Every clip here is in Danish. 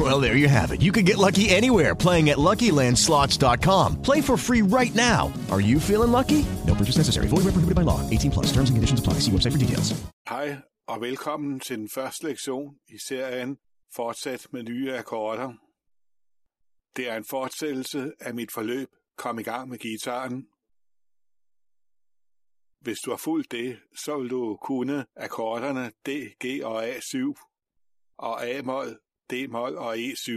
Well, there you have it. You can get lucky anywhere playing at LuckyLandSlots.com. Play for free right now. Are you feeling lucky? No purchase necessary. Void where prohibited by law. 18 plus. Terms and conditions apply. See website for details. Hej og velkommen til den første lektion i serien Fortsæt med nye akkorder. Det er en fortsættelse af mit forløb Kom i gang med gitaren. Hvis du har fulgt det, så vil du kunne akkorderne D, G og A7 og A-mol, D-mol og E7.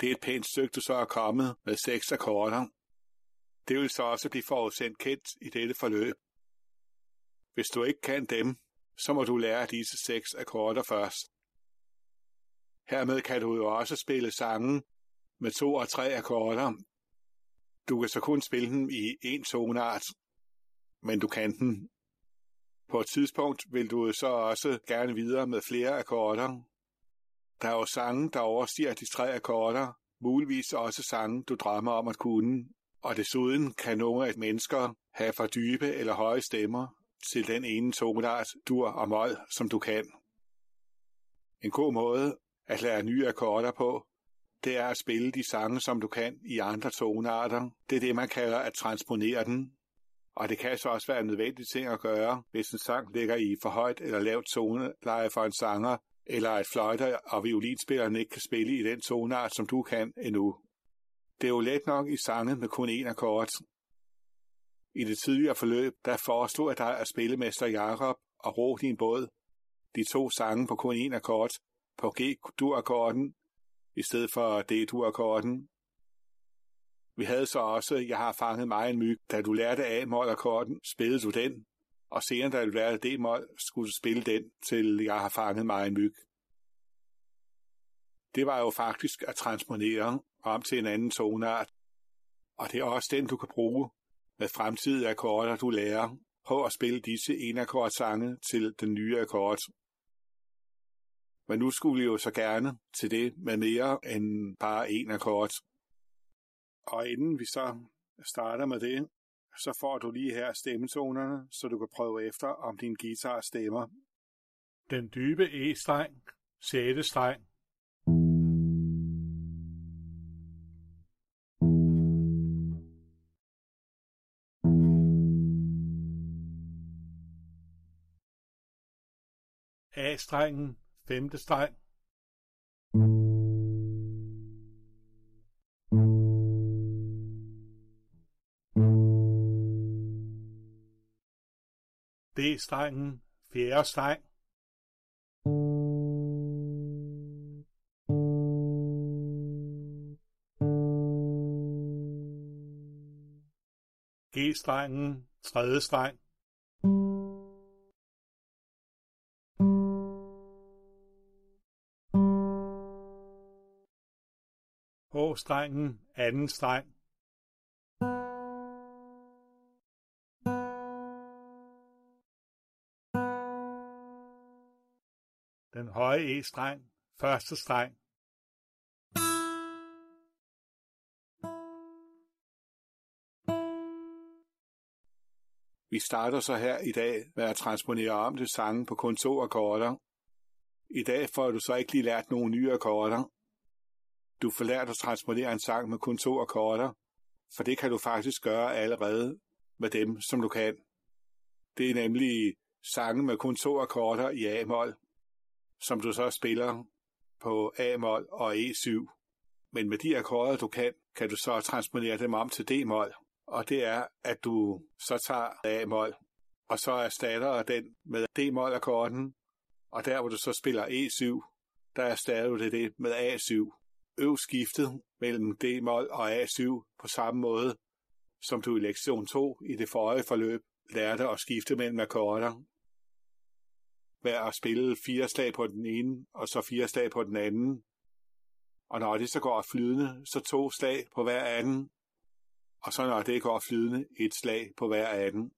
Det er et pænt stykke, du så er kommet med seks akkorder. Det vil så også blive forudsendt kendt i dette forløb. Hvis du ikke kan dem, så må du lære disse seks akkorder først. Hermed kan du jo også spille sangen med to og tre akkorder. Du kan så kun spille dem i en tonart, men du kan den. På et tidspunkt vil du så også gerne videre med flere akkorder. Der er jo sange, der overstiger de tre akkorder, muligvis også sange, du drømmer om at kunne, og desuden kan nogle af mennesker have for dybe eller høje stemmer til den ene tonart, dur og mol, som du kan. En god måde at lære nye akkorder på, det er at spille de sange, som du kan i andre tonarter. Det er det, man kalder at transponere den. Og det kan så også være en nødvendig ting at gøre, hvis en sang ligger i for højt eller lavt toneleje for en sanger, eller at fløjter og violinspilleren ikke kan spille i den tonart, som du kan endnu. Det er jo let nok i sange med kun én akkord. I det tidligere forløb, der forestod jeg dig at spillemester Jakob og ro din båd. De to sange på kun én akkord, på G-dur-akkorden, i stedet for D-dur-akkorden. Vi havde så også, jeg har fanget mig en myg, da du lærte A-mol-akkorden, spillede du den, og senere da du lærte D-mål, skulle spille den, til jeg har fanget mig en myg. Det var jo faktisk at transponere om til en anden tonart, og det er også den, du kan bruge med fremtidige akkorder, du lærer. Prøv at spille disse enakordsange til den nye akkord. Men nu skulle vi jo så gerne til det med mere end bare en akkord. Og inden vi så starter med det, så får du lige her stemmetonerne, så du kan prøve efter, om din guitar stemmer. Den dybe E-streng, 6. streng. A-strengen, 5. streng. D-strengen, fjerde streng. G-strengen, tredje streng. H-strengen, anden streng. Den høje E-streng, første streng. Vi starter så her i dag med at transponere om til sangen på kun to akkorder. I dag får du så ikke lige lært nogle nye akkorder. Du får lært at transponere en sang med kun to akkorder, for det kan du faktisk gøre allerede med dem, som du kan. Det er nemlig sange med kun to akkorder i A-mol, som du så spiller på A-mol og E7. Men med de akkorder, du kan, kan du så transponere dem om til D-mol. Og det er, at du så tager A-mol, og så erstatter den med D-mol-akkorden, og der, hvor du så spiller E7, der erstatter du det, det med A7. Øv skiftet mellem D-mol og A7 på samme måde, som du i lektion 2 i det forrige forløb lærte at skifte mellem akkorder. Hver at spille fire slag på den ene, og så fire slag på den anden. Og når det så går flydende, så to slag på hver anden. Og så når det går flydende, et slag på hver anden.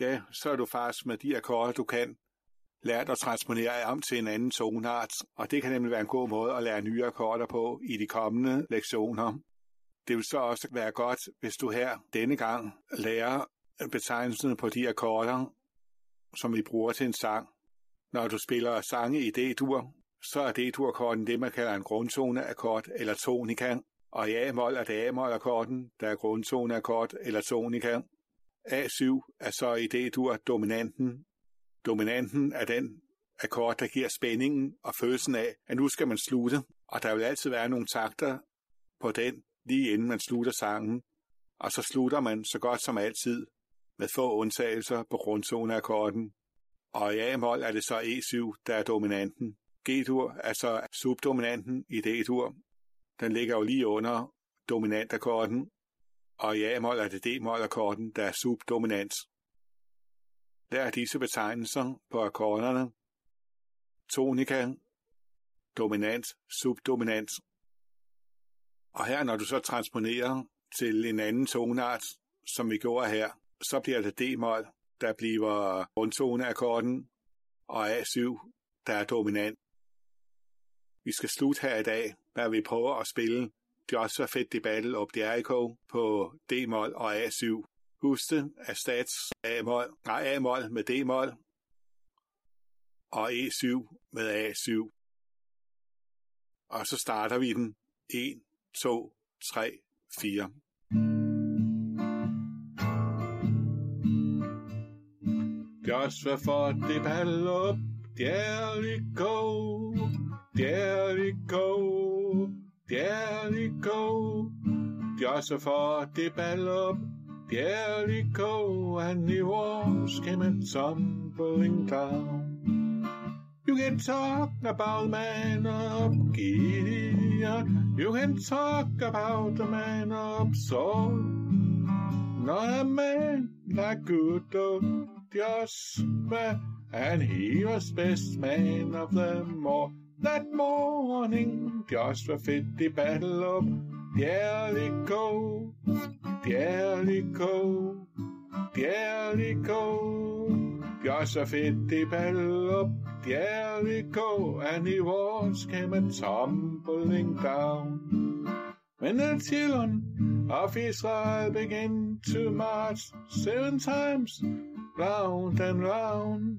Ja, så er du faktisk med de akkorder, du kan, lært at transponere om til en anden tonart, og det kan nemlig være en god måde at lære nye akkorder på i de kommende lektioner. Det vil så også være godt, hvis du her denne gang lærer betegnelsen på de akkorder, som vi bruger til en sang. Når du spiller sange i D-dur, så er D-dur-akkorden det, man kalder en grundtoneakkord eller tonika, og i A-mol er det A-mol-akkorden, der er grundtoneakkord eller tonika. A7 altså er så i D-dur dominanten. Dominanten er den akkord, der giver spændingen og følelsen af, at nu skal man slutte, og der vil altid være nogle takter på den, lige inden man slutter sangen, og så slutter man så godt som altid med få undtagelser på grundtoneakkorden. Og i A-mol er det så E7, der er dominanten. G-dur er så subdominanten i D-dur. Den ligger jo lige under dominantakkorden, og i A-mol er det D-mol-akkorden, der er subdominant. Der er disse betegnelser på akkorderne. Tonika, dominant, subdominant. Og her, når du så transponerer til en anden tonart, som vi gjorde her, så bliver det D-mol, der bliver grundtoneakkorden, og A7, der er dominant. Vi skal slutte her i dag, hvad vi prøver at spille Joshua Fedt Battle of Jericho på D-mol og A7. Husk det, erstat A-mol, nej, A-mol med D-mol og E7 med A7. Og så starter vi den 1, 2, 3, 4. Joshua for det battle up, Jericho, Jericho, Jericho. Joshua up, Jericho, and the walls came and tumbling down. You can talk about man of Gideon. You can talk about the man of Saul. Not a man like good old Joshua, and he was best man of them all. That morning, Joshua fit the battle up Jericho, Jericho, Jericho. Joshua fit the battle up Jericho, and the walls came a tumbling down. When the children of Israel began to march seven times round and round,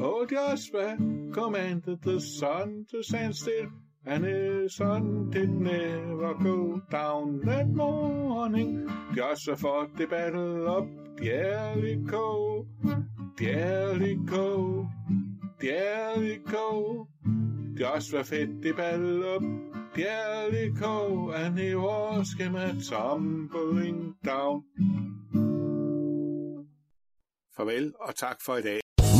oh Joshua commanded the sun to stand still, and the sun did never go down. That morning, just fought the battle up Jericho, Jericho, Jericho. Joshua fit the battle up Jericho, and the walls came a tumbling down. Farvel og tak for i dag.